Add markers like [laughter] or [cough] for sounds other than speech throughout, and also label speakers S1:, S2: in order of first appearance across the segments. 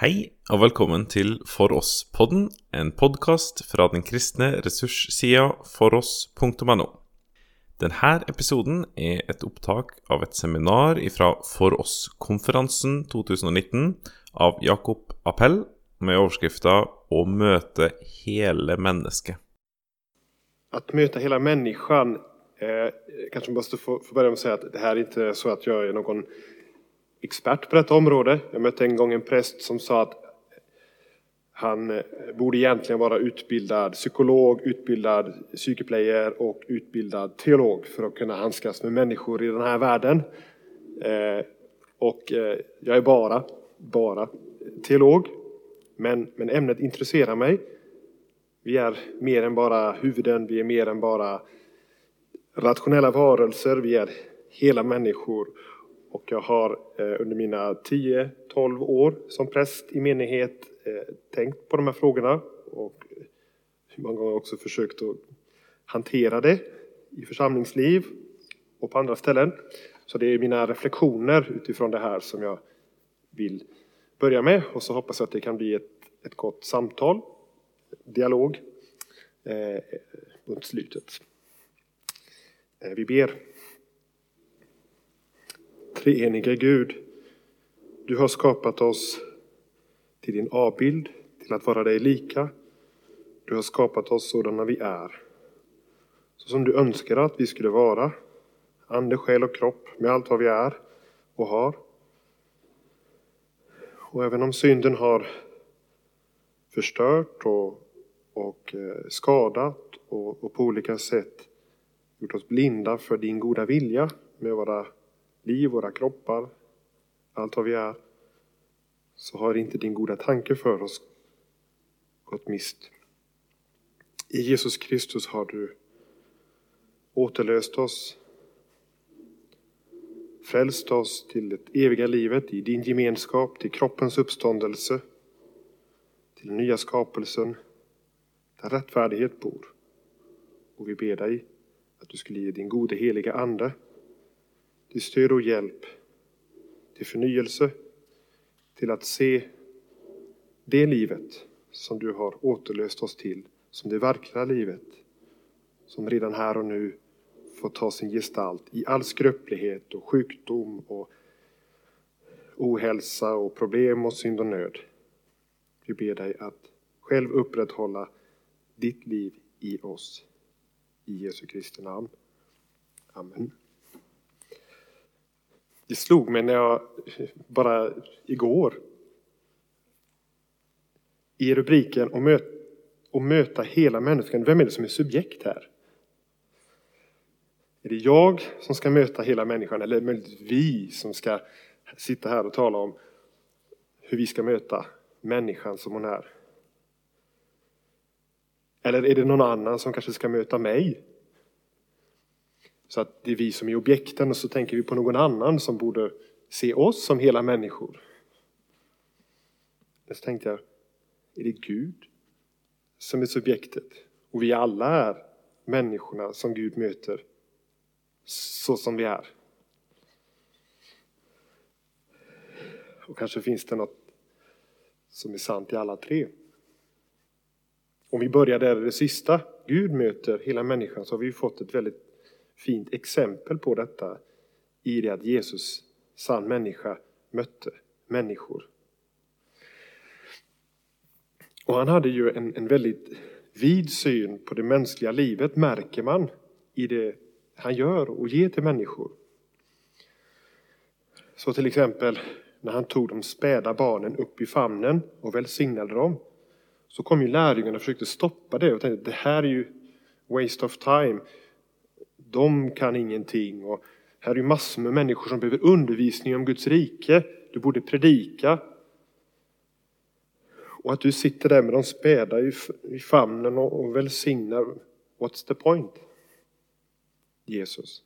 S1: Hei og velkommen til For oss-podden, en podkast fra den kristne ressurssida foross.no. Denne episoden er et opptak av et seminar fra For oss-konferansen 2019 av Jakob Appell med overskrifta 'Å møte hele mennesket'.
S2: Att möta hela människan, eh, kanske måste få, få börja med att säga att det här är inte så att jag är någon expert på detta område. Jag mötte en gång en präst som sa att han eh, borde egentligen vara utbildad psykolog, utbildad psykeplayer och utbildad teolog för att kunna handskas med människor i den här världen. Eh, och eh, jag är bara, bara teolog. Men, men ämnet intresserar mig. Vi är mer än bara huvuden, vi är mer än bara rationella varelser, vi är hela människor. Och jag har eh, under mina 10-12 år som präst i menighet eh, tänkt på de här frågorna och många gånger också försökt att hantera det i församlingsliv och på andra ställen. Så det är mina reflektioner utifrån det här som jag vill börja med och så hoppas jag att det kan bli ett, ett gott samtal, dialog eh, mot slutet. Eh, vi ber. Treenige Gud, du har skapat oss till din avbild, till att vara dig lika. Du har skapat oss sådana vi är. Så som du önskar att vi skulle vara, ande, själ och kropp med allt vad vi är och har. Och även om synden har förstört och, och eh, skadat och, och på olika sätt gjort oss blinda för din goda vilja med våra liv, våra kroppar, allt vad vi är, så har inte din goda tanke för oss gått mist. I Jesus Kristus har du återlöst oss, frälst oss till det eviga livet i din gemenskap, till kroppens uppståndelse, till den nya skapelsen, där rättfärdighet bor. Och vi ber dig att du skulle ge din gode heliga Ande till stöd och hjälp, till förnyelse, till att se det livet som du har återlöst oss till, som det verkliga livet, som redan här och nu får ta sin gestalt i all skröplighet och sjukdom och ohälsa och problem och synd och nöd. Vi ber dig att själv upprätthålla ditt liv i oss. I Jesu Kristi namn. Amen. Det slog mig när jag bara igår i rubriken om möt, att möta hela människan. Vem är det som är subjekt här? Är det jag som ska möta hela människan eller möjligtvis vi som ska sitta här och tala om hur vi ska möta människan som hon är? Eller är det någon annan som kanske ska möta mig? Så att det är vi som är objekten och så tänker vi på någon annan som borde se oss som hela människor. Men så tänkte jag, är det Gud som är subjektet? Och vi alla är människorna som Gud möter så som vi är. Och kanske finns det något som är sant i alla tre. Om vi börjar där i det sista, Gud möter hela människan, så har vi fått ett väldigt fint exempel på detta i det att Jesus, sann människa, mötte människor. Och han hade ju en, en väldigt vid syn på det mänskliga livet, märker man i det han gör och ger till människor. Så till exempel när han tog de späda barnen upp i famnen och välsignade dem, så kom ju lärjungarna och försökte stoppa det och tänkte det här är ju waste of time de kan ingenting. Och här är ju massor med människor som behöver undervisning om Guds rike. Du borde predika. Och att du sitter där med de späda i, famnen och, och välsignar. What's the point? Jesus.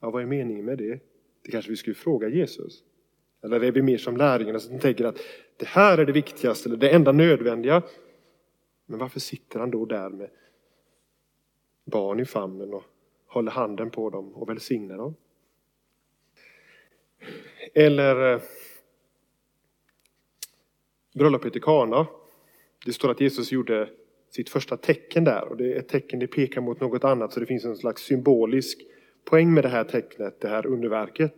S2: Ja, vad är meningen med det? Det kanske vi skulle fråga Jesus. Eller är vi mer som lärjungarna som tänker att det här är det viktigaste, eller det enda nödvändiga. Men varför sitter han då där med barn i famnen och håller handen på dem och välsignar dem. Eller eh, bröllopet i Kana. Det står att Jesus gjorde sitt första tecken där och det är ett tecken det pekar mot något annat så det finns en slags symbolisk poäng med det här tecknet, det här underverket.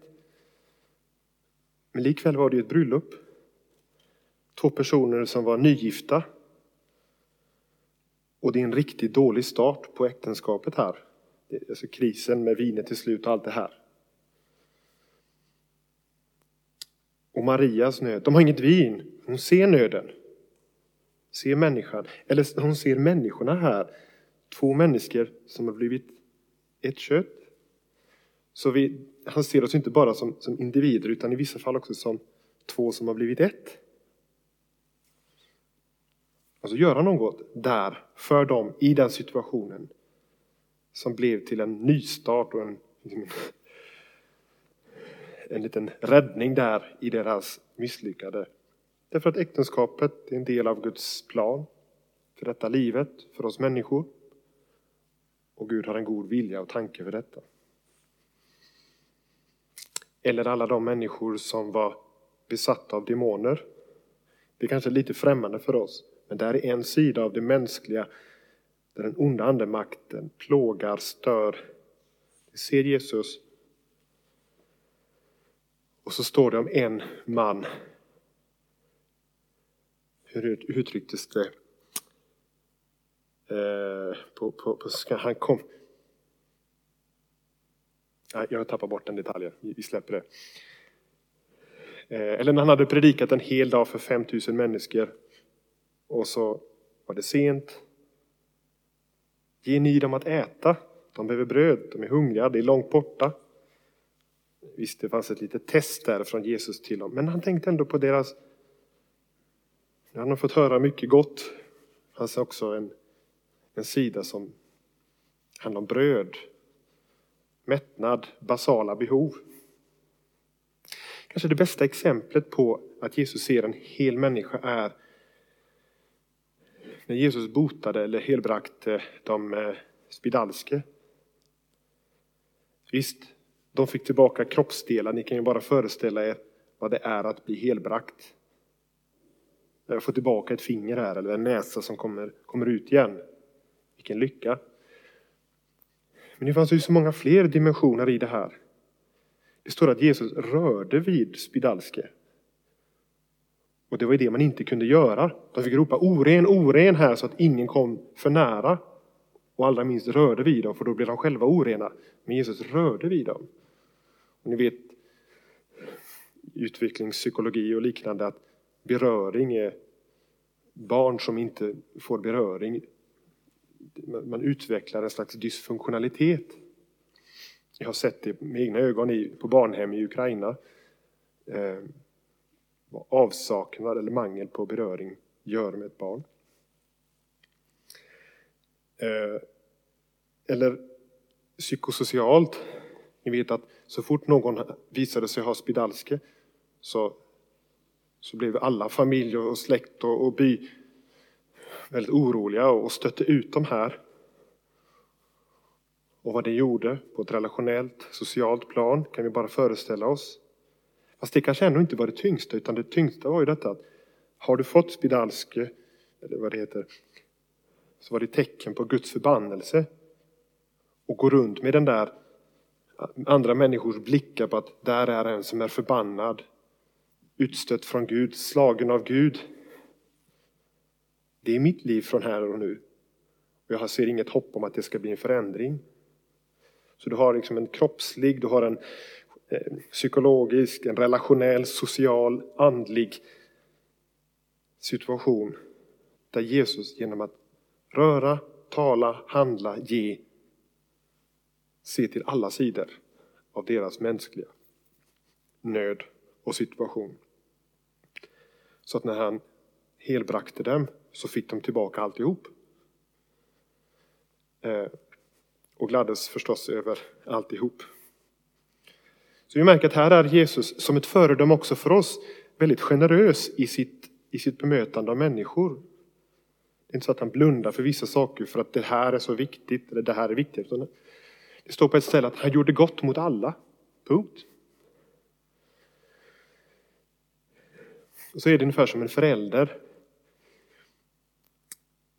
S2: Men likväl var det ett bröllop. Två personer som var nygifta. Och det är en riktigt dålig start på äktenskapet här. Alltså krisen med vinet till slut och allt det här. Och Marias nöd. De har inget vin. Hon ser nöden. Ser människan. Eller hon ser människorna här. Två människor som har blivit ett kött. Så vi, han ser oss inte bara som, som individer utan i vissa fall också som två som har blivit ett. Och så gör han något där för dem i den situationen som blev till en nystart och en, en liten räddning där i deras misslyckade. Därför att äktenskapet är en del av Guds plan för detta livet, för oss människor. Och Gud har en god vilja och tanke för detta. Eller alla de människor som var besatta av demoner. Det är kanske lite främmande för oss, men det är en sida av det mänskliga där den onda andemakten plågar, stör. Det ser Jesus. Och så står det om en man. Hur uttrycktes det? Eh, på, på, på, han kom... Nej, jag tappar bort den detaljen. Vi släpper det. Eh, eller när han hade predikat en hel dag för 5000 människor. Och så var det sent. Ge ni dem att äta. De behöver bröd, de är hungriga, det är långt borta. Visst, det fanns ett litet test där från Jesus till dem, men han tänkte ändå på deras... Han har fått höra mycket gott. Det fanns också en, en sida som handlar om bröd, mättnad, basala behov. Kanske det bästa exemplet på att Jesus ser en hel människa är när Jesus botade eller helbrakte de eh, spidalske. Visst, de fick tillbaka kroppsdelar. Ni kan ju bara föreställa er vad det är att bli helbrakt. Jag får tillbaka ett finger här eller en näsa som kommer, kommer ut igen. Vilken lycka! Men det fanns ju så många fler dimensioner i det här. Det står att Jesus rörde vid spidalske. Och det var det man inte kunde göra. De fick ropa oren, oren här så att ingen kom för nära. Och allra minst rörde vid dem, för då blev de själva orena. Men Jesus rörde vid dem. Och ni vet utvecklingspsykologi och liknande att beröring är barn som inte får beröring. Man utvecklar en slags dysfunktionalitet. Jag har sett det med egna ögon på barnhem i Ukraina. Eh, vad avsaknad eller mangel på beröring gör med ett barn. Eh, eller psykosocialt. Ni vet att så fort någon visade sig ha spidalske så, så blev alla familj och släkt och, och by väldigt oroliga och stötte ut de här. Och vad det gjorde på ett relationellt, socialt plan kan vi bara föreställa oss. Fast det kanske ändå inte var det tyngsta, utan det tyngsta var ju detta att har du fått spidalske, eller vad det heter, så var det tecken på Guds förbannelse. Och gå runt med den där andra människors blickar på att där är en som är förbannad, utstött från Gud, slagen av Gud. Det är mitt liv från här och nu. Och jag ser inget hopp om att det ska bli en förändring. Så du har liksom en kroppslig, du har en Eh, psykologisk, en relationell, social, andlig situation där Jesus genom att röra, tala, handla, ge ser till alla sidor av deras mänskliga nöd och situation. Så att när han helbrakte dem så fick de tillbaka alltihop. Eh, och gladdes förstås över alltihop. Så vi märker att här är Jesus som ett föredöme också för oss väldigt generös i sitt, i sitt bemötande av människor. Det är inte så att han blundar för vissa saker för att det här är så viktigt eller det här är viktigt. Det står på ett ställe att han gjorde gott mot alla. Punkt. så är det ungefär som en förälder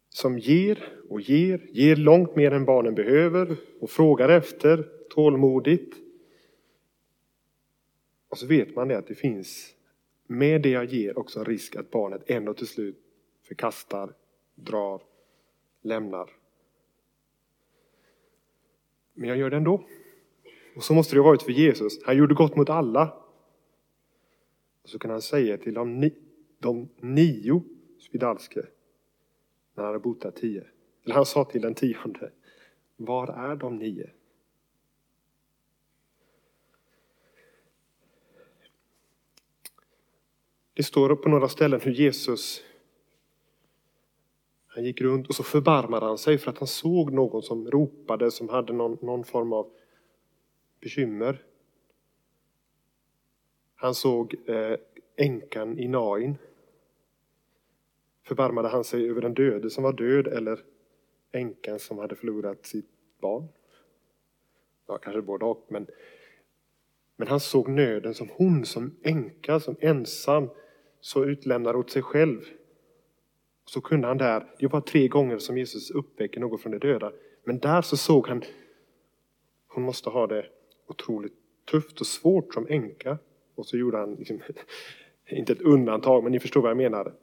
S2: som ger och ger, ger långt mer än barnen behöver och frågar efter tålmodigt. Och så vet man det att det finns med det jag ger också en risk att barnet ändå till slut förkastar, drar, lämnar. Men jag gör det ändå. Och så måste det ha varit för Jesus. Han gjorde gott mot alla. Och så kan han säga till de, ni, de nio spedalske när han hade botat tio. Eller han sa till den tionde, var är de nio? Det står på några ställen hur Jesus han gick runt och så förbarmade han sig för att han såg någon som ropade, som hade någon, någon form av bekymmer. Han såg eh, änkan i Nain. Förbarmade han sig över den döde som var död eller änkan som hade förlorat sitt barn? Ja, kanske både och, men, men han såg nöden som hon, som änka, som ensam, så utlämnad åt sig själv. Så kunde han där, det var tre gånger som Jesus uppväcker någon från de döda, men där så såg han, hon måste ha det otroligt tufft och svårt som änka. Och så gjorde han, liksom, [laughs] inte ett undantag, men ni förstår vad jag menar.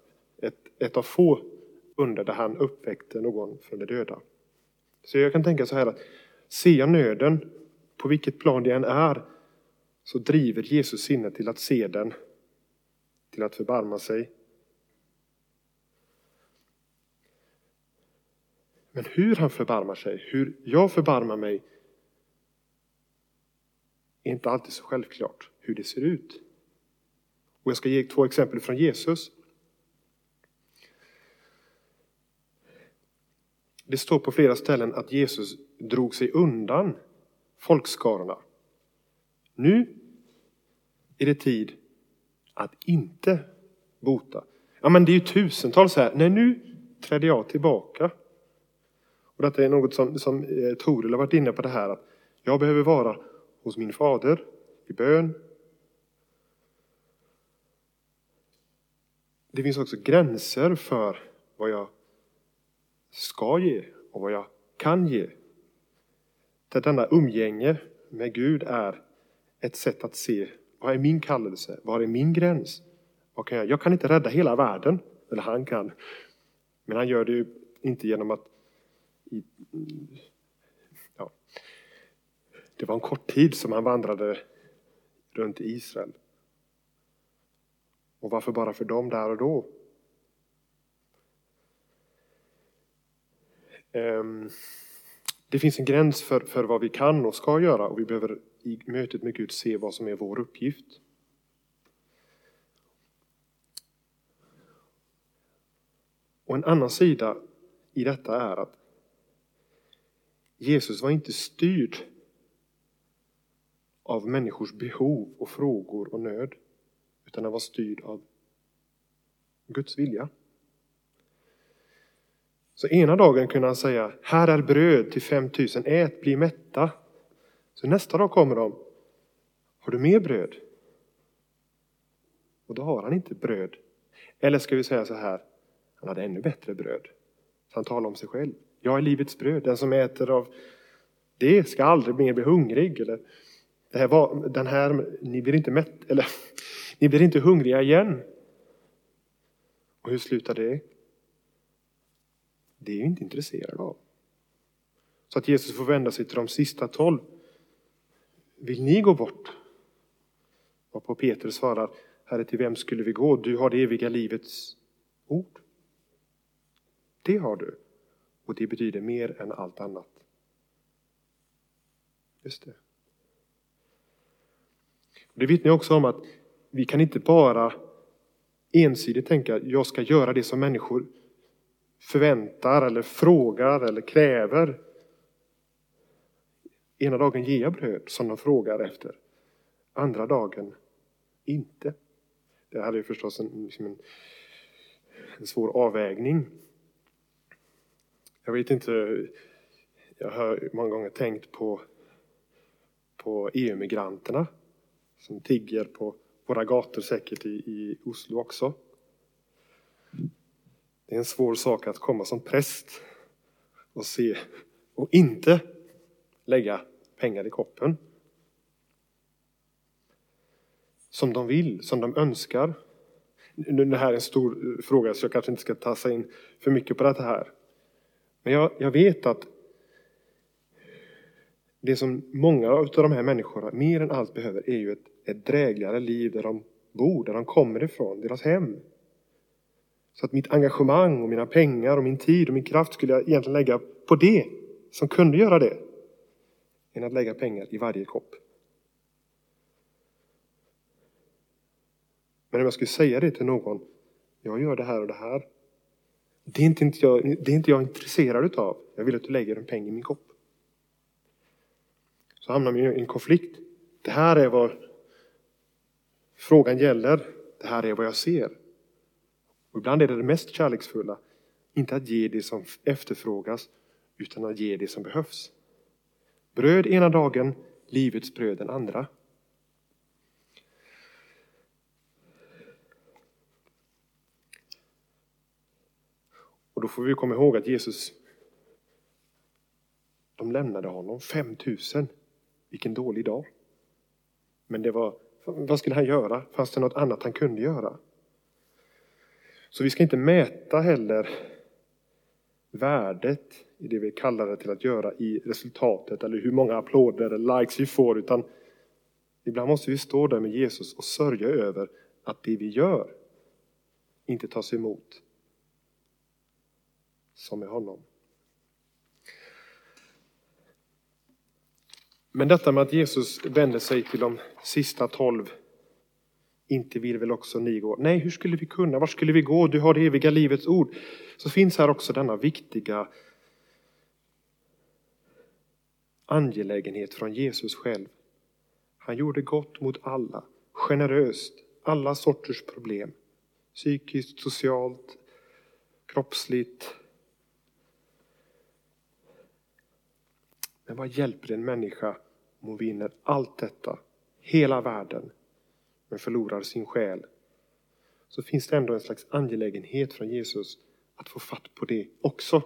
S2: Ett, ett av få under där han uppväckte någon från de döda. Så jag kan tänka så här att ser jag nöden, på vilket plan det än är, så driver Jesus sinnet till att se den, till att förbarma sig. Men hur han förbarmar sig, hur jag förbarmar mig, är inte alltid så självklart hur det ser ut. Och jag ska ge två exempel från Jesus. Det står på flera ställen att Jesus drog sig undan folkskarorna. Nu är det tid att inte bota. Ja, men det är ju tusentals här. Nej, nu träder jag tillbaka. Och detta är något som, som eh, Toril har varit inne på det här att jag behöver vara hos min fader i bön. Det finns också gränser för vad jag ska ge och vad jag kan ge. Där denna umgänge med Gud är ett sätt att se vad är min kallelse? Var är min gräns? Vad kan jag? jag kan inte rädda hela världen, eller han kan. Men han gör det ju inte genom att ja, det var en kort tid som han vandrade runt i Israel. Och varför bara för dem där och då? Ehm, det finns en gräns för, för vad vi kan och ska göra och vi behöver i mötet med Gud se vad som är vår uppgift. Och en annan sida i detta är att Jesus var inte styrd av människors behov och frågor och nöd, utan han var styrd av Guds vilja. Så ena dagen kunde han säga, här är bröd till 5000, ät, bli mätta. Så nästa dag kommer de, har du mer bröd? Och då har han inte bröd. Eller ska vi säga så här, han hade ännu bättre bröd. Så han talar om sig själv. Jag är livets bröd, den som äter av det ska aldrig mer bli hungrig. Eller, det här var, den här, ni blir inte mätt, eller [laughs] ni blir inte hungriga igen. Och hur slutar det? Det är vi inte intresserade av. Så att Jesus får vända sig till de sista tolv. Vill ni gå bort? Och på Petrus svarar, Herre till vem skulle vi gå? Du har det eviga livets ord. Det har du. Och det betyder mer än allt annat. Just det. Det vittnar också om att vi kan inte bara ensidigt tänka jag ska göra det som människor förväntar eller frågar eller kräver. Ena dagen ger jag bröd som de frågar efter. Andra dagen inte. Det här är förstås en, liksom en, en svår avvägning. Jag vet inte, jag har många gånger tänkt på, på EU-migranterna som tigger på, våra gator säkert i, i Oslo också. Det är en svår sak att komma som präst och se och inte lägga pengar i koppen. Som de vill, som de önskar. Nu, det här är en stor fråga så jag kanske inte ska tassa in för mycket på det här. Men jag, jag vet att det som många av de här människorna mer än allt behöver är ju ett, ett drägligare liv där de bor, där de kommer ifrån, deras hem. Så att mitt engagemang och mina pengar och min tid och min kraft skulle jag egentligen lägga på det som kunde göra det. Än att lägga pengar i varje kopp. Men om jag skulle säga det till någon, jag gör det här och det här. Det är inte, inte jag, det är inte jag intresserad utav. Jag vill att du lägger en peng i min kopp. Så hamnar man i en konflikt. Det här är vad frågan gäller. Det här är vad jag ser. Och ibland är det det mest kärleksfulla. Inte att ge det som efterfrågas, utan att ge det som behövs. Bröd ena dagen, livets bröd den andra. Och då får vi komma ihåg att Jesus, de lämnade honom, 5000. Vilken dålig dag. Men det var, vad skulle han göra? Fanns det något annat han kunde göra? Så vi ska inte mäta heller värdet i det vi är kallade till att göra i resultatet eller hur många applåder eller likes vi får utan ibland måste vi stå där med Jesus och sörja över att det vi gör inte tas emot som med honom. Men detta med att Jesus vänder sig till de sista tolv inte vill väl också ni gå? Nej, hur skulle vi kunna? Var skulle vi gå? Du har det eviga livets ord. Så finns här också denna viktiga angelägenhet från Jesus själv. Han gjorde gott mot alla, generöst, alla sorters problem. Psykiskt, socialt, kroppsligt. Men vad hjälper en människa om hon vinner allt detta, hela världen, men förlorar sin själ? Så finns det ändå en slags angelägenhet från Jesus att få fatt på det också.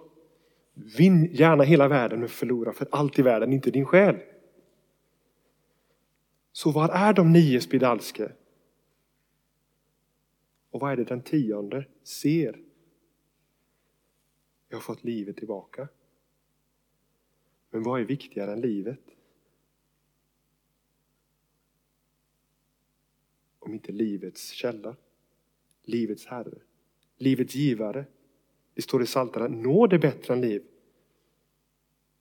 S2: Vinn gärna hela världen men förlora för allt i världen, inte din själ. Så var är de nio spedalske? Och vad är det den tionde ser? Jag har fått livet tillbaka. Men vad är viktigare än livet? Om inte livets källa, livets herre, livets givare. Det står i Psaltaren, nåd är bättre än liv.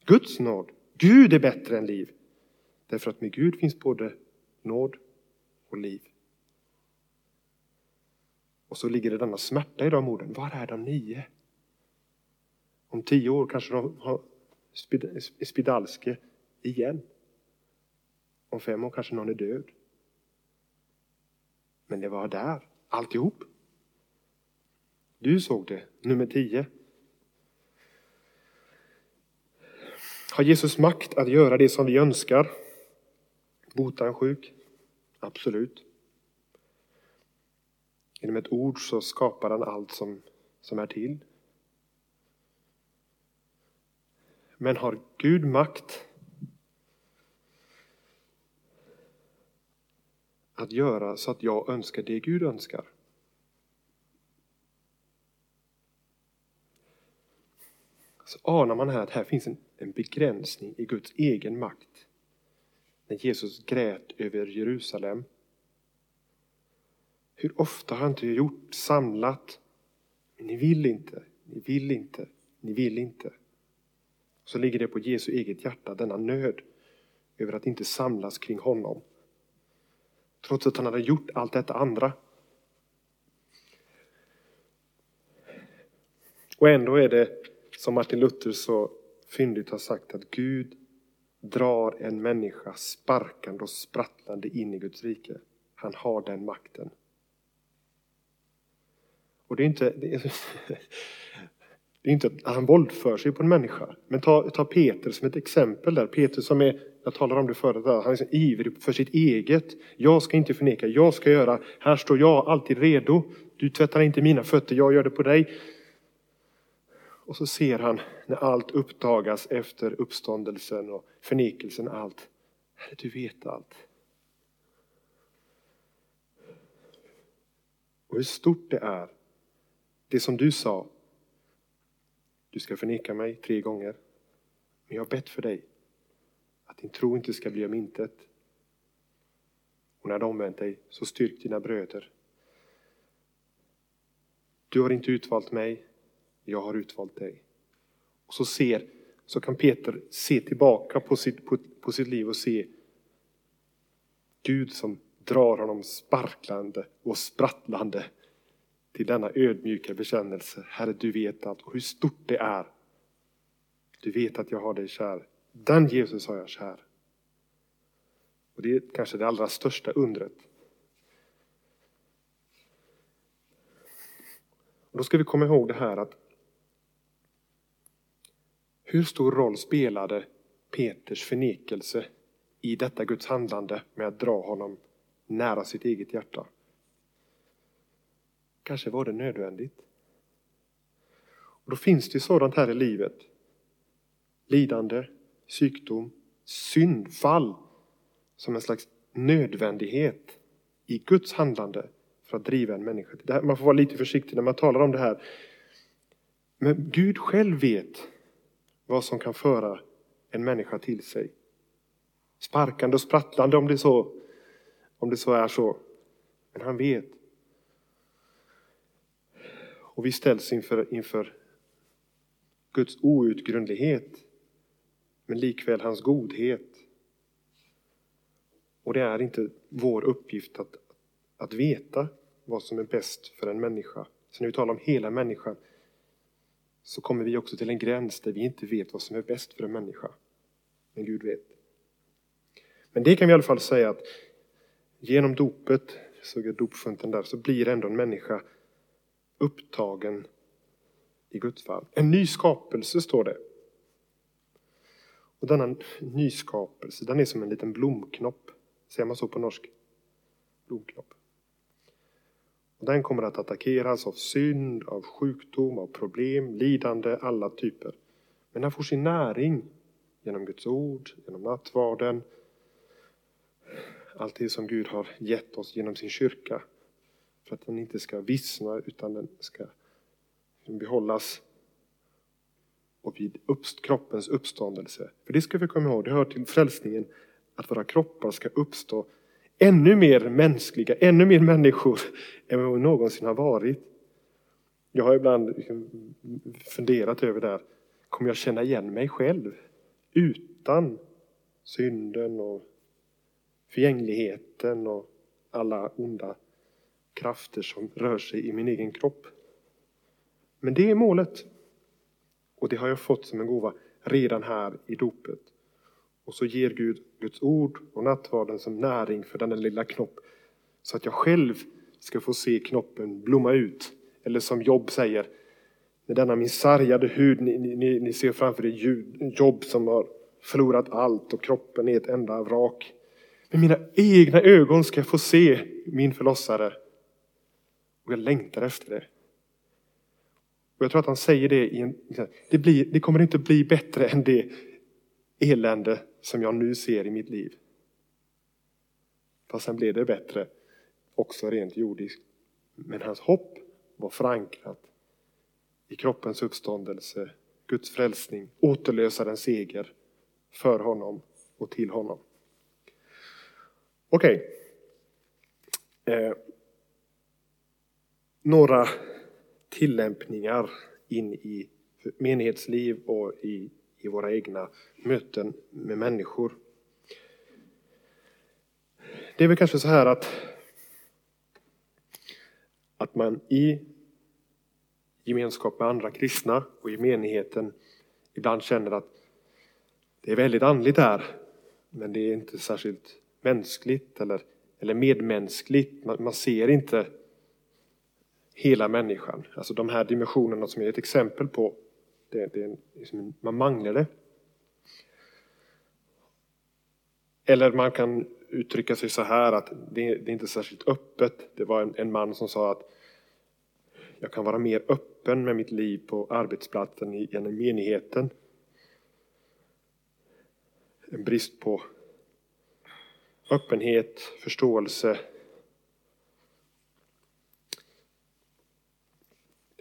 S2: Guds nåd, Gud är bättre än liv. Därför att med Gud finns både nåd och liv. Och så ligger det denna smärta i de orden. Var är de nio? Om tio år kanske de har spedalske igen. Om fem år kanske någon är död. Men det var där, alltihop. Du såg det, nummer tio. Har Jesus makt att göra det som vi önskar? Bota en sjuk? Absolut. Genom ett ord så skapar han allt som, som är till. Men har Gud makt att göra så att jag önskar det Gud önskar? Så anar man här att här finns en, en begränsning i Guds egen makt. När Jesus grät över Jerusalem. Hur ofta har han inte gjort, samlat, men ni vill inte, ni vill inte, ni vill inte så ligger det på Jesu eget hjärta, denna nöd över att inte samlas kring honom. Trots att han hade gjort allt detta andra. Och ändå är det som Martin Luther så fyndigt har sagt att Gud drar en människa sparkande och sprattlande in i Guds rike. Han har den makten. Och det är inte, det är, [laughs] det är inte att han våldför sig på en människa. Men ta, ta Peter som ett exempel där. Peter som är Jag talade om det förut, han är så ivrig för sitt eget. Jag ska inte förneka, jag ska göra. Här står jag alltid redo. Du tvättar inte mina fötter, jag gör det på dig. Och så ser han när allt uppdagas efter uppståndelsen och förnekelsen, allt. Herre, du vet allt. Och hur stort det är. Det som du sa. Du ska förneka mig tre gånger. Men jag har bett för dig att din tro inte ska bli om intet. Och när du omvänt dig, så styrk dina bröder. Du har inte utvalt mig, jag har utvalt dig. Och så ser, så kan Peter se tillbaka på sitt, på, på sitt liv och se Gud som drar honom sparklande och sprattlande till denna ödmjuka bekännelse. Herre, du vet allt och hur stort det är. Du vet att jag har dig kär. Den Jesus har jag kär. Och det är kanske det allra största undret. Och då ska vi komma ihåg det här att hur stor roll spelade Peters förnekelse i detta Guds handlande med att dra honom nära sitt eget hjärta? Kanske var det nödvändigt. Och då finns det sådant här i livet. Lidande, sjukdom, syndfall som en slags nödvändighet i Guds handlande för att driva en människa. Man får vara lite försiktig när man talar om det här. Men Gud själv vet vad som kan föra en människa till sig. Sparkande och sprattlande om det så, om det så är så. Men han vet. Och vi ställs inför, inför Guds outgrundlighet men likväl hans godhet. Och det är inte vår uppgift att, att veta vad som är bäst för en människa. Så när vi talar om hela människan så kommer vi också till en gräns där vi inte vet vad som är bäst för en människa. Men Gud vet. Men det kan vi i alla fall säga att genom dopet, såg jag dopfunten där, så blir ändå en människa upptagen i Guds fall. En ny skapelse står det. Och denna nyskapelse, den är som en liten blomknopp. Säger man så på norsk? Blomknopp. Den kommer att attackeras av synd, av sjukdom, av problem, lidande, alla typer. Men den får sin näring genom Guds ord, genom nattvarden. Allt det som Gud har gett oss genom sin kyrka. För att den inte ska vissna utan den ska behållas och vid uppst kroppens uppståndelse. För det ska vi komma ihåg, det hör till frälsningen att våra kroppar ska uppstå ännu mer mänskliga, ännu mer människor [laughs] än vad vi någonsin har varit. Jag har ibland liksom funderat över det här. Kommer jag känna igen mig själv utan synden och förgängligheten och alla onda krafter som rör sig i min egen kropp? Men det är målet. Och det har jag fått som en gåva redan här i dopet. Och så ger Gud Guds ord och nattvarden som näring för denna lilla knopp. Så att jag själv ska få se knoppen blomma ut. Eller som Jobb säger, med denna min sargade hud, ni, ni, ni ser framför er Jobb som har förlorat allt och kroppen är ett enda vrak. Med mina egna ögon ska jag få se min förlossare. Och jag längtar efter det. Och jag tror att han säger det i en... Det, blir, det kommer inte bli bättre än det elände som jag nu ser i mitt liv. Fast sen blev det bättre, också rent jordiskt. Men hans hopp var förankrat i kroppens uppståndelse, Guds frälsning, återlösarens seger för honom och till honom. Okej. Okay. Eh, några tillämpningar in i menighetsliv och i, i våra egna möten med människor. Det är väl kanske så här att, att man i gemenskap med andra kristna och i menigheten ibland känner att det är väldigt andligt här, men det är inte särskilt mänskligt eller, eller medmänskligt. Man, man ser inte hela människan. Alltså de här dimensionerna som jag är ett exempel på. Det, det, liksom, man manglar det. Eller man kan uttrycka sig så här att det, det är inte särskilt öppet. Det var en, en man som sa att jag kan vara mer öppen med mitt liv på arbetsplatsen genom menigheten. En brist på öppenhet, förståelse.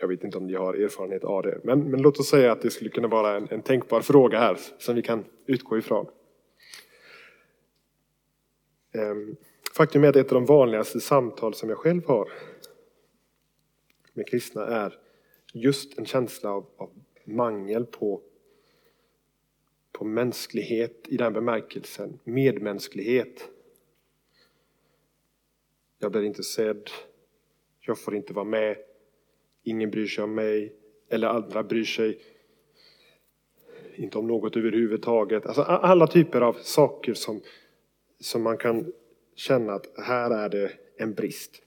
S2: Jag vet inte om ni har erfarenhet av det, men, men låt oss säga att det skulle kunna vara en, en tänkbar fråga här som vi kan utgå ifrån. Ehm, faktum är att ett av de vanligaste samtal som jag själv har med kristna är just en känsla av, av mangel på, på mänsklighet i den bemärkelsen, medmänsklighet. Jag blir inte sedd, jag får inte vara med, ingen bryr sig om mig, eller andra bryr sig inte om något överhuvudtaget. Alltså alla typer av saker som, som man kan känna att här är det en brist,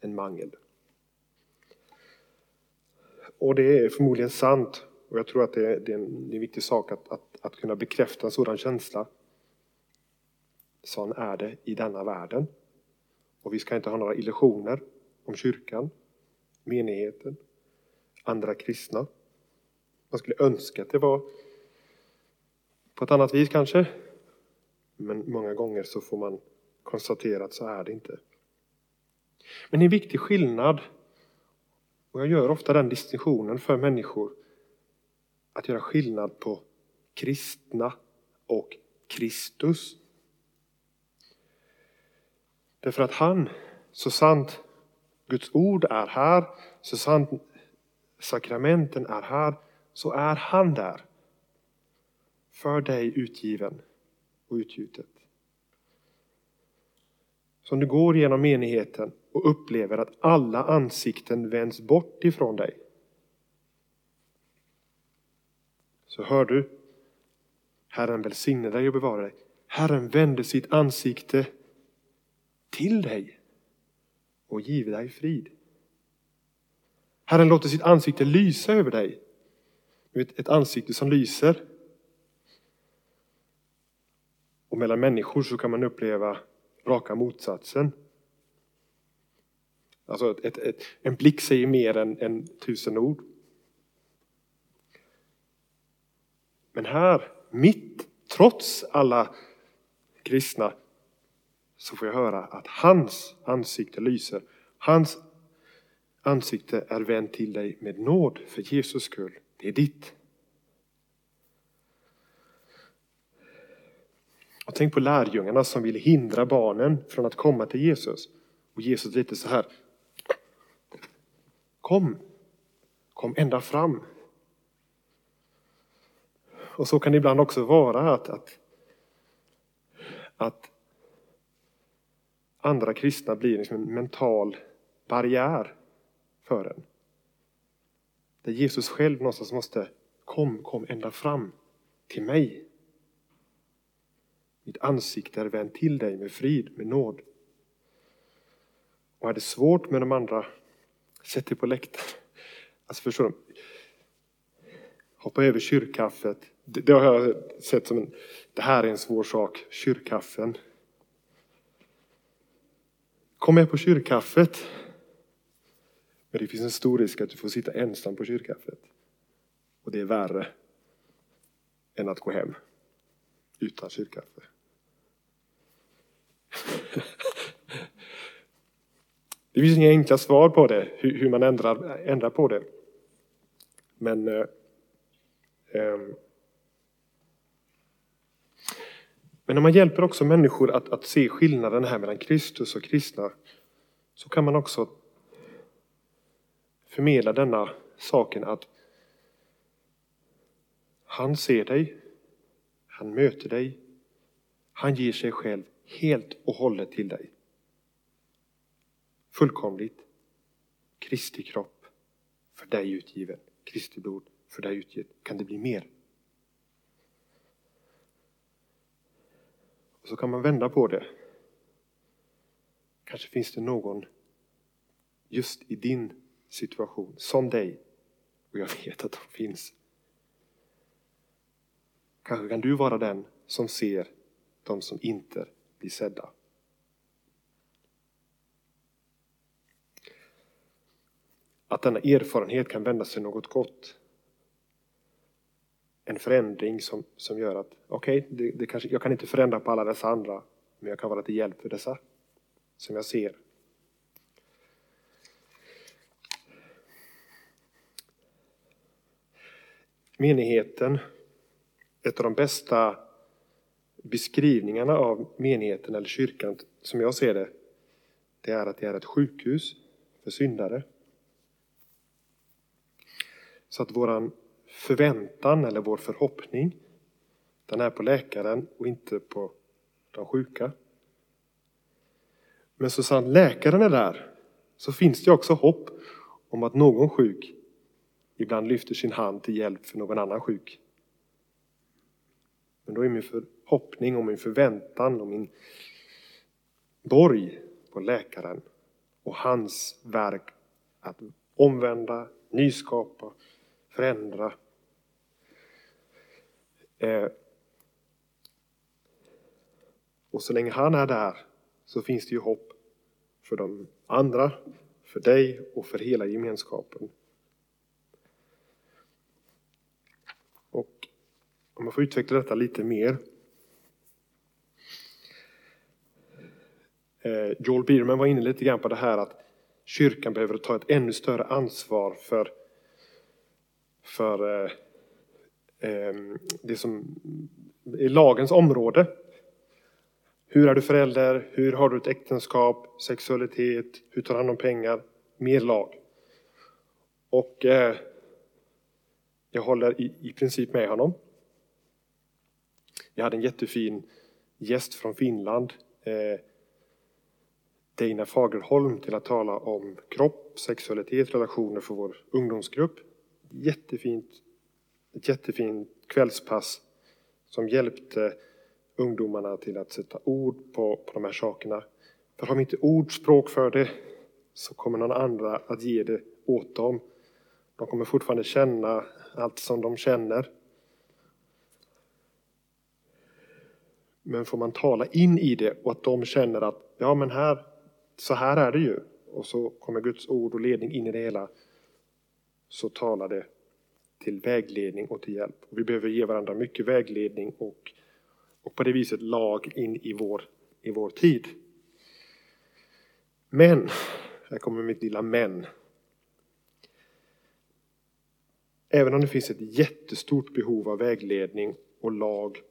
S2: en mangel. Och det är förmodligen sant. Och jag tror att det är, det är, en, det är en viktig sak att, att, att kunna bekräfta en sådan känsla. Sån är det i denna världen. Och vi ska inte ha några illusioner om kyrkan, menigheten, andra kristna. Man skulle önska att det var på ett annat vis kanske. Men många gånger så får man konstatera att så är det inte. Men en viktig skillnad och jag gör ofta den distinktionen för människor. Att göra skillnad på kristna och Kristus. Därför att han, så sant Guds ord är här, så sant sakramenten är här, så är han där. För dig utgiven och utgjutet. Så om du går genom menigheten och upplever att alla ansikten vänds bort ifrån dig. Så hör du, Herren välsigne dig och bevara dig. Herren vände sitt ansikte till dig och give dig frid. Herren låter sitt ansikte lysa över dig. Ett ansikte som lyser. Och mellan människor så kan man uppleva raka motsatsen. Alltså ett, ett, en blick säger mer än, än tusen ord. Men här, mitt, trots alla kristna, så får jag höra att hans ansikte lyser. Hans ansikte är vänt till dig med nåd för Jesus skull. Det är ditt. Och tänk på lärjungarna som ville hindra barnen från att komma till Jesus. Och Jesus lite så här, Kom, kom ända fram. Och så kan det ibland också vara att, att, att andra kristna blir liksom en mental barriär för en. Där Jesus själv någonstans måste, kom, kom ända fram till mig. Mitt ansikte är vänt till dig med frid, med nåd. Och är det svårt med de andra Sätt dig på läktaren. Alltså förstår du? Hoppa över kyrkkaffet. Det, det, har jag sett som en, det här är en svår sak, kyrkkaffen. Kom med på kyrkkaffet. Men det finns en stor risk att du får sitta ensam på kyrkkaffet. Och det är värre än att gå hem utan kyrkkaffe. [laughs] Det finns inga enkla svar på det, hur, man ändrar, ändrar på det. Men eh, eh, Men när man hjälper också människor att, att se skillnaden här mellan Kristus och kristna så kan man också förmedla denna saken att han ser dig, han möter dig, han ger sig själv helt och hållet till dig fullkomligt. Kristi kropp för dig utgiven. Kristi blod för dig utgivet. Kan det bli mer? Så kan man vända på det. Kanske finns det någon just i din situation, som dig. Och jag vet att de finns. Kanske kan du vara den som ser de som inte blir sedda. Att denna erfarenhet kan vända sig något gott. En förändring som, som gör att, okej, okay, det, det kanske, jag kan inte förändra på alla dessa andra, men jag kan vara till hjälp för dessa som jag ser. Menigheten, ett av de bästa beskrivningarna av menigheten eller kyrkan som jag ser det, det är att det är ett sjukhus för syndare. Så att våran förväntan eller vår förhoppning, den är på läkaren och inte på de sjuka. Men så sant läkaren är där så finns det också hopp om att någon sjuk ibland lyfter sin hand till hjälp för någon annan sjuk. Men då är min förhoppning och min förväntan och min borg på läkaren och hans verk att omvända, nyskapa, förändra. Eh, och så länge han är där så finns det ju hopp för de andra, för dig och för hela gemenskapen. Och om jag får utveckla detta lite mer. Eh, Joel Bierman var inne lite grann på det här att kyrkan behöver ta ett ännu större ansvar för, för eh, eh, det som är lagens område. Hur är du förälder? Hur har du ett äktenskap? Sexualitet? Hur tar du hand om pengar? Mer lag. Och eh, jag håller i, i princip med honom. Jag hade en jättefin gäst från Finland, eh, Dina Fagerholm, till att tala om kropp, sexualitet, relationer för vår ungdomsgrupp. Jättefint, ett jättefint kvällspass som hjälpte ungdomarna till att sätta ord på, på de här sakerna. För har vi inte ordspråk för det så kommer någon andra att ge det åt dem. De kommer fortfarande känna allt som de känner. Men får man tala in i det och att de känner att ja men här, så här är det ju. Och så kommer Guds ord och ledning in i det hela. Så talar det till vägledning och till hjälp. Och vi behöver ge varandra mycket vägledning och och på det viset lag in i vår, i vår tid. Men, här kommer mitt lilla men. Även om det finns ett jättestort behov av vägledning och lag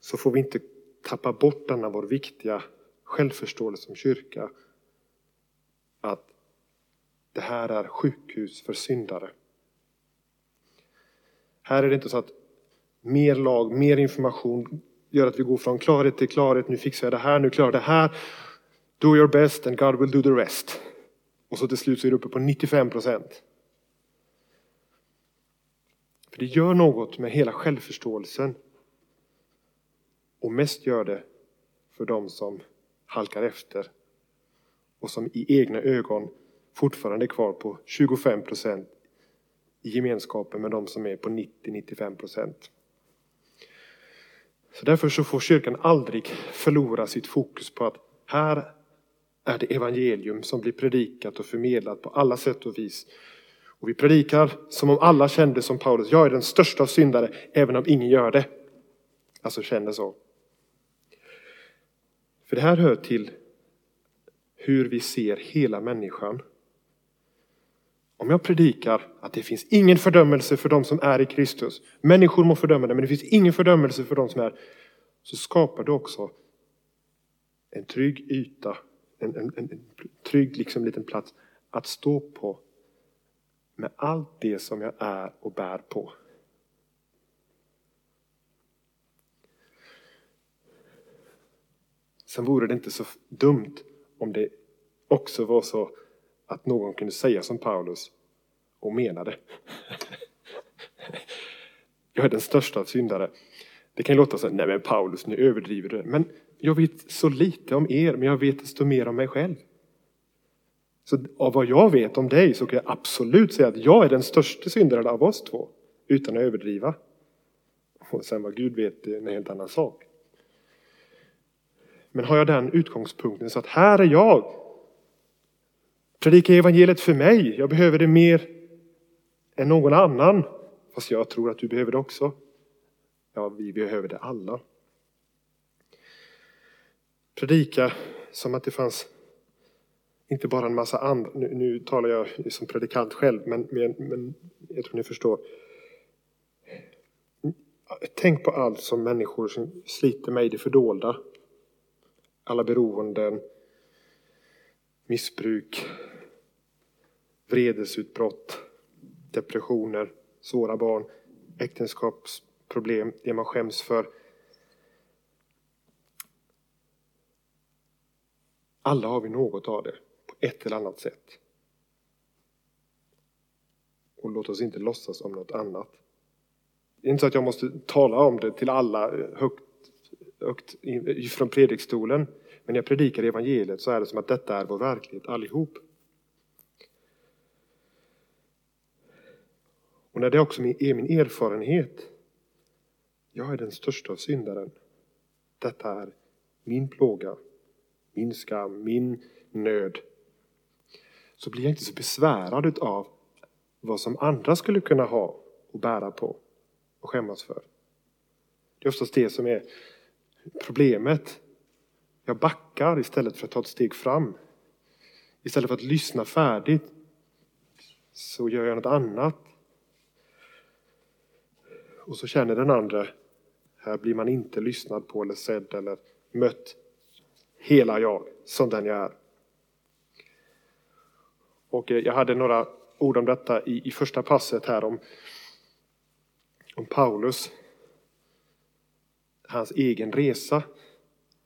S2: så får vi inte tappa bort denna vår viktiga självförståelse som kyrka. Att det här är sjukhus för syndare. Här är det inte så att mer lag, mer information gör att vi går från klarhet till klarhet. Nu fixar jag det här, nu klarar jag det här. Do your best and God will do the rest. Och så till slut så är du uppe på 95 procent. För det gör något med hela självförståelsen. Och mest gör det för de som halkar efter och som i egna ögon fortfarande är kvar på 25 procent i gemenskapen med de som är på 90-95 procent. Så därför så får kyrkan aldrig förlora sitt fokus på att här är det evangelium som blir predikat och förmedlat på alla sätt och vis. Och vi predikar som om alla kände som Paulus, jag är den största av syndare, även om ingen gör det. Alltså känner så. För det här hör till hur vi ser hela människan. Om jag predikar att det finns ingen fördömelse för de som är i Kristus. Människor må fördöma det, men det finns ingen fördömelse för de som är. Så skapar du också en trygg yta, en, en, en trygg liksom liten plats att stå på med allt det som jag är och bär på. Sen vore det inte så dumt om det också var så att någon kunde säga som Paulus och menade. [laughs] Jag är den största av syndare. Det kan låta så nej men Paulus, nu överdriver du. Men jag vet så lite om er, men jag vet desto mer om mig själv. Så av vad jag vet om dig så kan jag absolut säga att jag är den största syndaren av oss två, utan att överdriva. Och sen vad Gud vet det är en helt annan sak. Men har jag den utgångspunkten så att här är jag. Predika evangeliet för mig. Jag behöver det mer än någon annan. Fast jag tror att du behöver det också. Ja, vi behöver det alla. Predika som att det fanns inte bara en massa andra, nu, nu talar jag som predikant själv, men, men, men jag tror ni förstår. Tänk på allt som människor som sliter med i det fördolda. Alla beroenden, missbruk, vredesutbrott, depressioner, svåra barn, äktenskapsproblem, det man skäms för. Alla har vi något av det på ett eller annat sätt. Och låt oss inte låtsas om något annat. Det är inte så att jag måste tala om det till alla högt, högt från predikstolen. Men när jag predikar evangeliet så är det som att detta är vår verklighet allihop. Och när det också är min erfarenhet. Jag är den största av syndaren. Detta är min plåga, min skam, min nöd. Så blir jag inte så besvärad av vad som andra skulle kunna ha och bära på och skämmas för. Det är oftast det som är problemet. Jag backar istället för att ta ett steg fram. Istället för att lyssna färdigt så gör jag något annat. Och så känner den andra, här blir man inte lyssnad på eller sedd eller mött hela jag som den jag är. Och eh, jag hade några ord om detta i, i första passet här om om Paulus, hans egen resa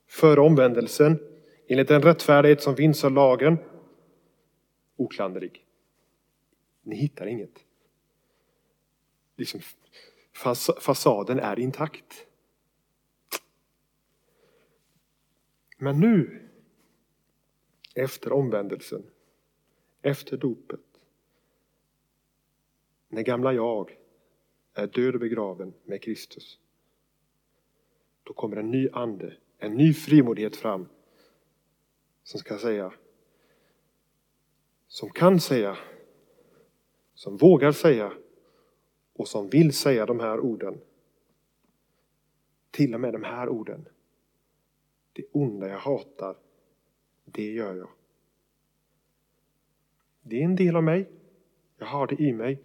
S2: före omvändelsen enligt den rättfärdighet som finns av lagen oklanderlig. Ni hittar inget. Liksom, fas fasaden är intakt. Men nu, efter omvändelsen, efter dopet, när gamla jag är död och begraven med Kristus. Då kommer en ny ande, en ny frimodighet fram som ska säga, som kan säga, som vågar säga och som vill säga de här orden. Till och med de här orden. Det onda jag hatar, det gör jag. Det är en del av mig. Jag har det i mig.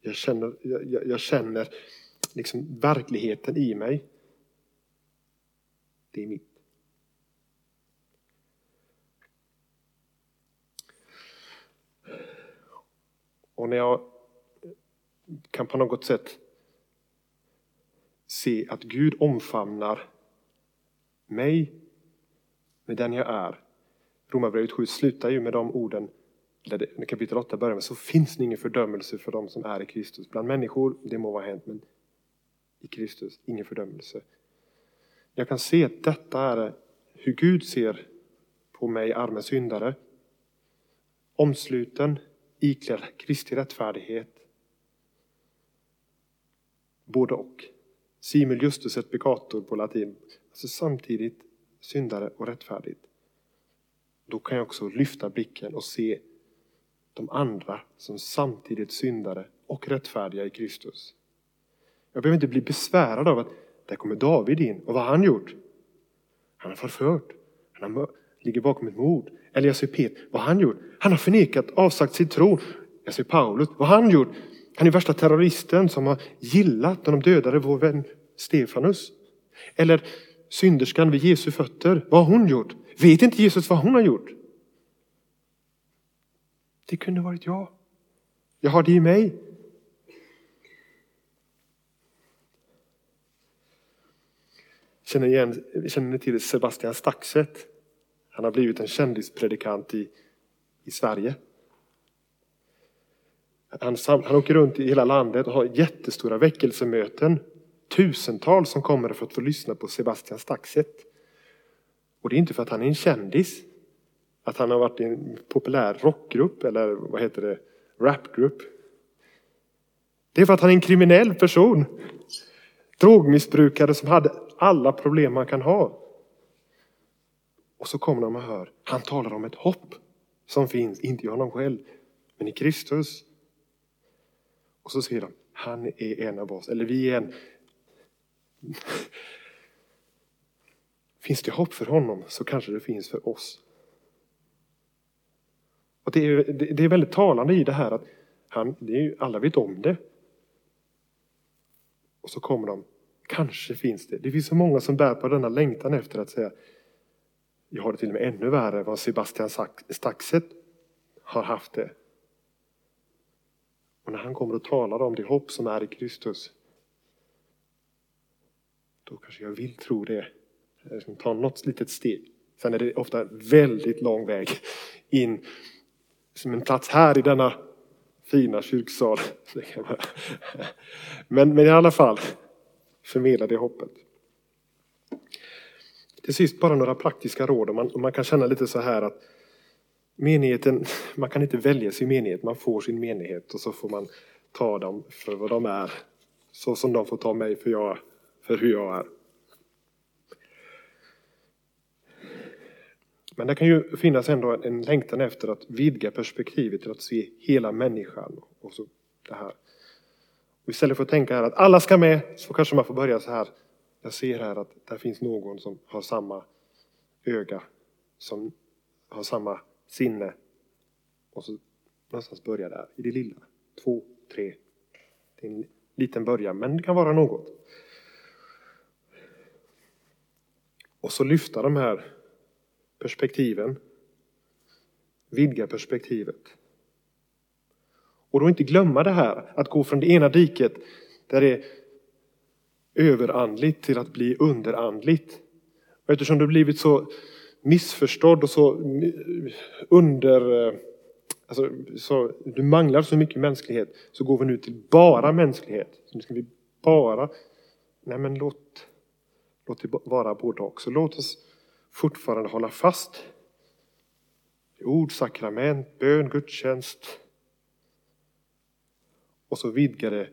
S2: Jag känner, jag, jag känner liksom verkligheten i mig. Det är mitt. Och när jag kan på något sätt se att Gud omfamnar mig med den jag är. Romarbrevet 7 slutar ju med de orden eller kapitel 8 börjar med, så finns det ingen fördömelse för de som är i Kristus. Bland människor, det må vara hänt, men i Kristus, ingen fördömelse. Jag kan se att detta är hur Gud ser på mig, arme syndare. Omsluten, iklädd Kristi rättfärdighet. Både och. Simul justus et peccator på latin. Alltså samtidigt syndare och rättfärdigt. Då kan jag också lyfta blicken och se de andra som samtidigt syndare och rättfärdiga i Kristus. Jag behöver inte bli besvärad av att där kommer David in. Och vad har han gjort? Han har förfört. Han har, ligger bakom ett mord. Eller jag ser Peter. Vad har han gjort? Han har förnekat, avsagt sin tro. Jag ser Paulus. Vad har han gjort? Han är värsta terroristen som har gillat när de dödade vår vän Stefanus. Eller synderskan vid Jesu fötter. Vad har hon gjort? Vet inte Jesus vad hon har gjort? Det kunde varit jag. Jag har det i mig. Känner, igen, känner ni till Sebastian Staxet? Han har blivit en kändispredikant i, i Sverige. Han, han åker runt i hela landet och har jättestora väckelsemöten. Tusentals som kommer för att få lyssna på Sebastian Staxet. Och det är inte för att han är en kändis. Att han har varit i en populär rockgrupp eller vad heter det, rapgrupp. Det är för att han är en kriminell person. Drogmissbrukare som hade alla problem man kan ha. Och så kommer de och hör, han talar om ett hopp som finns, inte i honom själv, men i Kristus. Och så säger de, han är en av oss, eller vi är en. [laughs] Finns det hopp för honom så kanske det finns för oss. Och det, är, det är väldigt talande i det här att han, det är ju, alla vet om det. Och så kommer de, kanske finns det. Det finns så många som bär på denna längtan efter att säga, jag har det till och med ännu värre än vad Sebastian Staxet har haft det. Och när han kommer och talar om det hopp som är i Kristus, då kanske jag vill tro det. Jag ska ta något litet steg. Sen är det ofta väldigt lång väg in som en plats här i denna fina kyrksal. Men, men i alla fall, förmedla det hoppet. Till sist bara några praktiska råd. Man, man kan känna lite så här att menigheten, [laughs] man kan inte välja sin menighet, man får sin menighet och så får man ta dem för vad de är. Så som de får ta mig för, jag, för hur jag är. Men det kan ju finnas ändå en längtan efter att vidga perspektivet till att se hela människan. Och så det här. Och istället för att tänka här att alla ska med, så kanske man får börja så här. Jag ser här att där finns någon som har samma öga, som har samma sinne. Och så någonstans börja där, i det lilla. Två, tre. Det är en liten början, men det kan vara något. Och så lyfta de här perspektiven. Vidga perspektivet. Och då inte glömma det här att gå från det ena diket där det är överandligt till att bli underandligt. Och eftersom det blivit så missförstådd och så under... Eh, alltså, så, du manglar så mycket mänsklighet så går vi nu till bara mänsklighet. Så nu ska vi bara... Nej men låt, låt det vara både också. Låt oss fortfarande hålla fast ord, sakrament, bön, gudstjänst. Och så vidga det.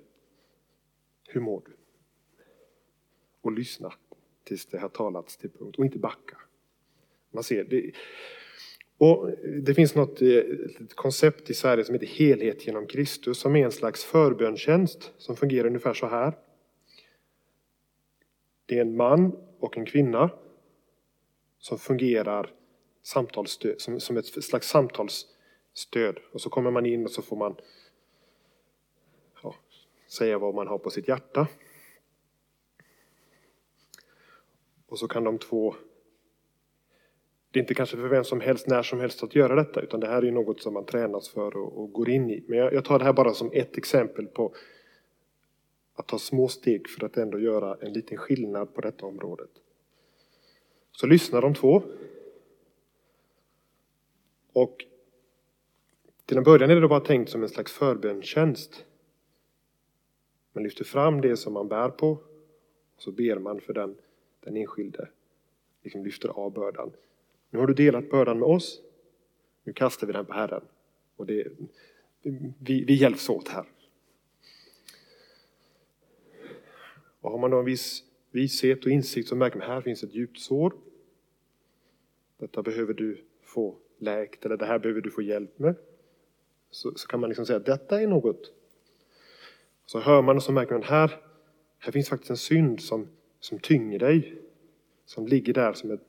S2: Hur mår du? Och lyssna tills det har talats till punkt och inte backa. Man ser det. Och det finns något eh, koncept i Sverige som heter helhet genom Kristus som är en slags förbönstjänst som fungerar ungefär så här. Det är en man och en kvinna som fungerar samtalsstöd, som, som ett slags samtalsstöd. Och så kommer man in och så får man ja, säga vad man har på sitt hjärta. Och så kan de två det är inte kanske för vem som helst, när som helst att göra detta, utan det här är något som man tränas för och, och går in i. Men jag, jag, tar det här bara som ett exempel på att ta små steg för att ändå göra en liten skillnad på detta området. Så lyssnar de två. Och till en början är det då bara tänkt som en slags förbönstjänst. Man lyfter fram det som man bär på och så ber man för den, den enskilde. Liksom lyfter av bördan. Nu har du delat bördan med oss. Nu kastar vi den på Herren. Och det, vi, vi hjälps åt här. Och har man då en viss vishet och insikt så märker man här finns ett djupt sår. Detta behöver du få läkt eller det här behöver du få hjälp med. Så, så kan man liksom säga att detta är något. Så hör man och så märker man här, här finns faktiskt en synd som, som tynger dig. Som ligger där som ett...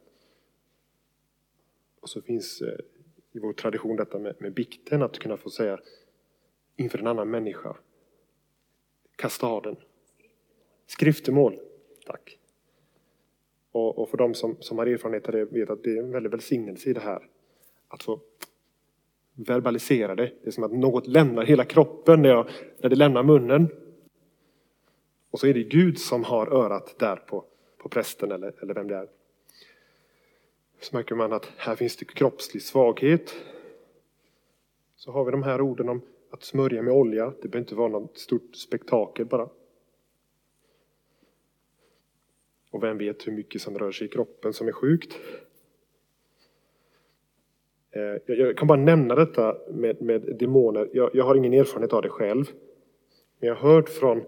S2: Och så finns eh, i vår tradition detta med, med bikten, att kunna få säga inför en annan människa. Kastaden. Skriftemål. Tack. Och, och för de som, som har erfarenhet av det vet att det är en väldig välsignelse i det här. Att få verbalisera det. Det är som att något lämnar hela kroppen när, jag, när det lämnar munnen. Och så är det Gud som har örat där på, på prästen eller, eller vem det är. Så märker man att här finns det kroppslig svaghet. Så har vi de här orden om att smörja med olja. Det behöver inte vara något stort spektakel bara. Och vem vet hur mycket som rör sig i kroppen som är sjukt. Eh, jag kan bara nämna detta med, med demoner. Jag, jag, har ingen erfarenhet av det själv. Men jag har hört från,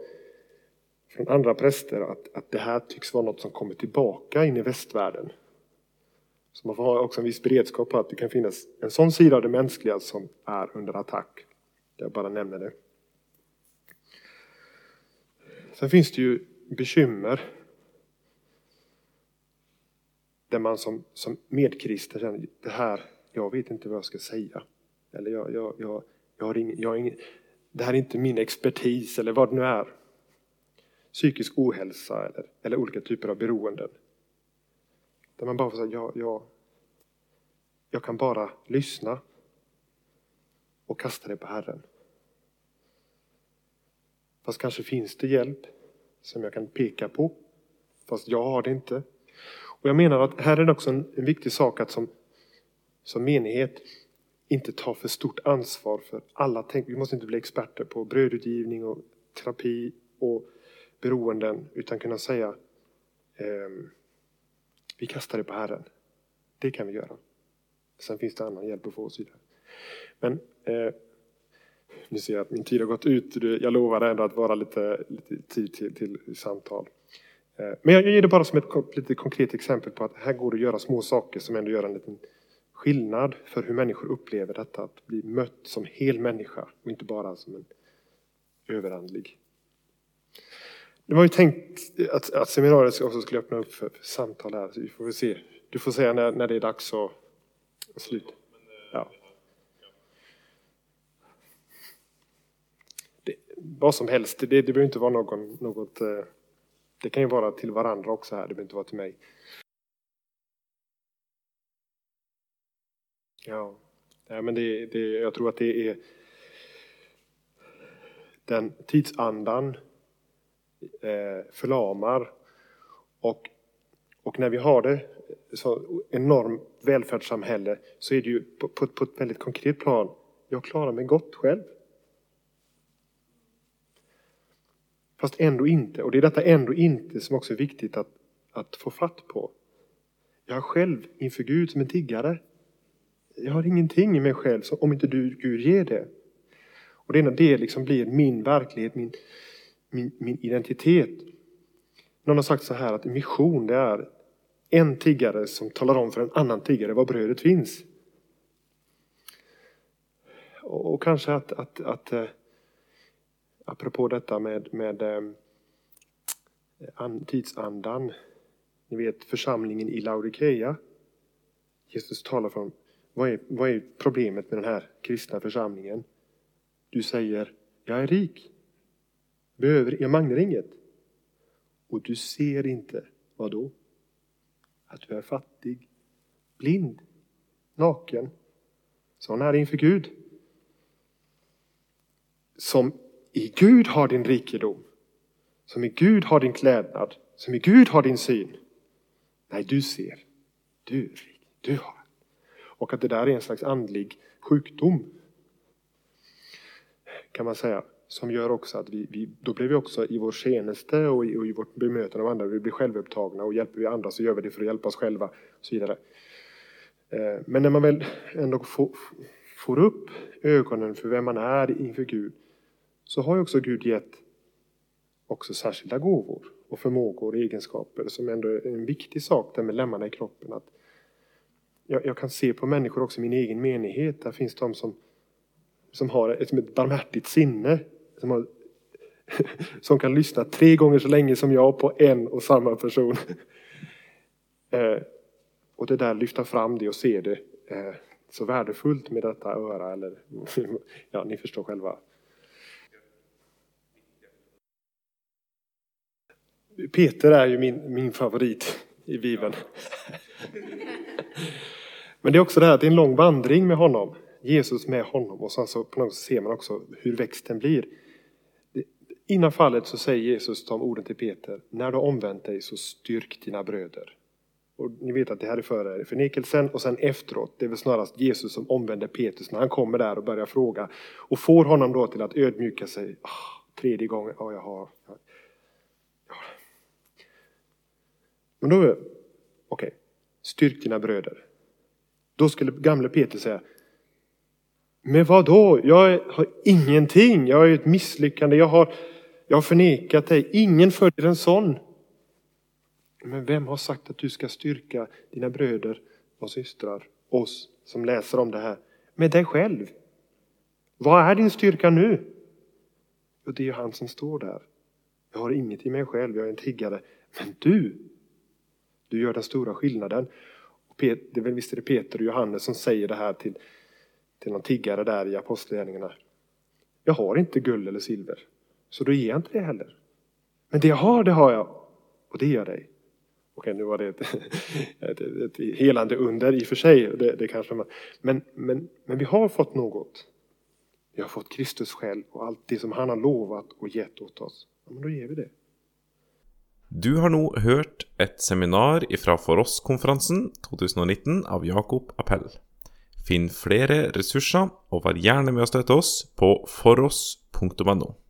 S2: från andra präster att, att det här tycks vara något som kommer tillbaka in i västvärlden. Så man får ha också en viss beredskap på att det kan finnas en sån sida av det mänskliga som är under attack. Jag bara nämner det. Sen finns det ju bekymmer där man som, som medkristen känner det här, jag vet inte vad jag ska säga. Eller jag, jag, jag, jag har ingen, jag har ingen, det här är inte min expertis eller vad det nu är. Psykisk ohälsa eller, eller olika typer av beroenden. Där man bara får säga, ja, ja, jag kan bara lyssna och kasta det på Herren. Fast kanske finns det hjälp som jag kan peka på. Fast jag har det inte. Och jag menar att här är det också en, en viktig sak att som, som menighet inte ta för stort ansvar för alla. Tänk, vi måste inte bli experter på brödutgivning och terapi och beroenden utan kunna säga eh, vi kastar det på Herren. Det kan vi göra. Sen finns det annan hjälp att få oss vidare. Men eh, nu ser jag att min tid har gått ut. Jag lovar ändå att vara lite, lite tid till, till samtal. Eh, men jag ger det bara som ett lite konkret exempel på att här går det att göra små saker som ändå gör en liten skillnad för hur människor upplever detta. Att bli mött som hel människa och inte bara som en överandlig. Det var ju tänkt att, att seminariet också skulle öppna upp för, samtal här. Så vi får väl se. Du får säga när, när det är dags att, sluta. Ja. Det, vad som helst, det, det behöver inte vara någon, något... Eh, det kan ju vara till varandra också här, det behöver inte vara till mig. Ja, ja men det, det, jag tror att det är den tidsandan Eh, förlamar. Och, och när vi har det så enormt välfärdssamhälle så är det ju på, på, på ett väldigt konkret plan. Jag klarar mig gott själv. Fast ändå inte. Och det är detta ändå inte som också är viktigt att, att få fatt på. Jag är själv inför Gud som en tiggare. Jag har ingenting i mig själv om inte du, Gud ger det. Och det, det liksom blir min verklighet, min, min, min identitet. Någon har sagt så här att mission det är en tiggare som talar om för en annan tiggare var brödet finns. Och, och kanske att, att, att äh, apropå detta med, med äh, tidsandan. Ni vet församlingen i Laodikeia. Jesus talar från vad är, vad är problemet med den här kristna församlingen? Du säger, jag är rik. Behöver, jag manglar inget. Och du ser inte, vad då? Att du är fattig, blind, naken. Sån är inför Gud. Som i Gud har din rikedom. Som i Gud har din klädnad. Som i Gud har din syn. Nej, du ser. Du är rik. Du har. Och att det där är en slags andlig sjukdom. Kan man säga. Som gör också att vi, vi då blir vi också i vår tjänste och i, och i vårt bemötande av andra, vi blir självupptagna och hjälper vi andra så gör vi det för att hjälpa oss själva. Och så vidare. Eh, men när man väl ändå får, får upp ögonen för vem man är inför Gud så har ju också Gud gett också särskilda gåvor och förmågor och egenskaper som ändå är en viktig sak där med lemmarna i kroppen. Att jag, jag, kan se på människor också i min egen menighet. Där finns de som, som har ett, ett barmhärtigt sinne. Som, har, [laughs] som kan lyssna tre gånger så länge som jag på en och samma person. [laughs] Eh, och det där lyfta fram det och se det. Eh, så värdefullt med detta öra. Eller, [laughs] ja, ni förstår själva. Peter är ju min, min favorit i Bibeln. Men det är också det här att det är en lång vandring med honom. Jesus med honom och sen så på något sätt ser man också hur växten blir. Innan fallet så säger Jesus de orden till Peter. När du har omvänt dig så styrk dina bröder. Och ni vet att det här är före förnekelsen och sen efteråt. Det är väl snarast Jesus som omvänder Petrus när han kommer där och börjar fråga. Och får honom då till att ödmjuka sig. Oh, tredje gången. Ja, oh, jag har. Ja. Men då, okej. Okay. Styrk dina bröder. Då skulle gamle Peter säga, men vad då? Jag har ingenting, jag är ett misslyckande, jag har, jag har förnekat dig, ingen följer en sån. Men vem har sagt att du ska styrka dina bröder och systrar, oss som läser om det här, med dig själv. Vad är din styrka nu? Och det är ju han som står där. Jag har inget i mig själv, jag är en tiggare. Men du, du gör den stora skillnaden. Och Pet, det är väl visst är det Peter och Johannes som säger det här till, till någon tiggare där i Apostlagärningarna. Jag har inte guld eller silver, så då ger jag inte det heller. Men det jag har, det har jag. Och det ger jag dig. Okej, nu var det [laughs] ett, ett, ett helande under i och för sig. Det, det kanske man, men, men, men vi har fått något. Vi har fått Kristus själv och allt det som han har lovat och gett åt oss. Ja, men då ger vi det.
S1: Du har nu hört ett seminar ifrån For oss-konferansen 2019 av Jakob Appell. Finn flera resurser och var gärna med och stötta oss på foross.no.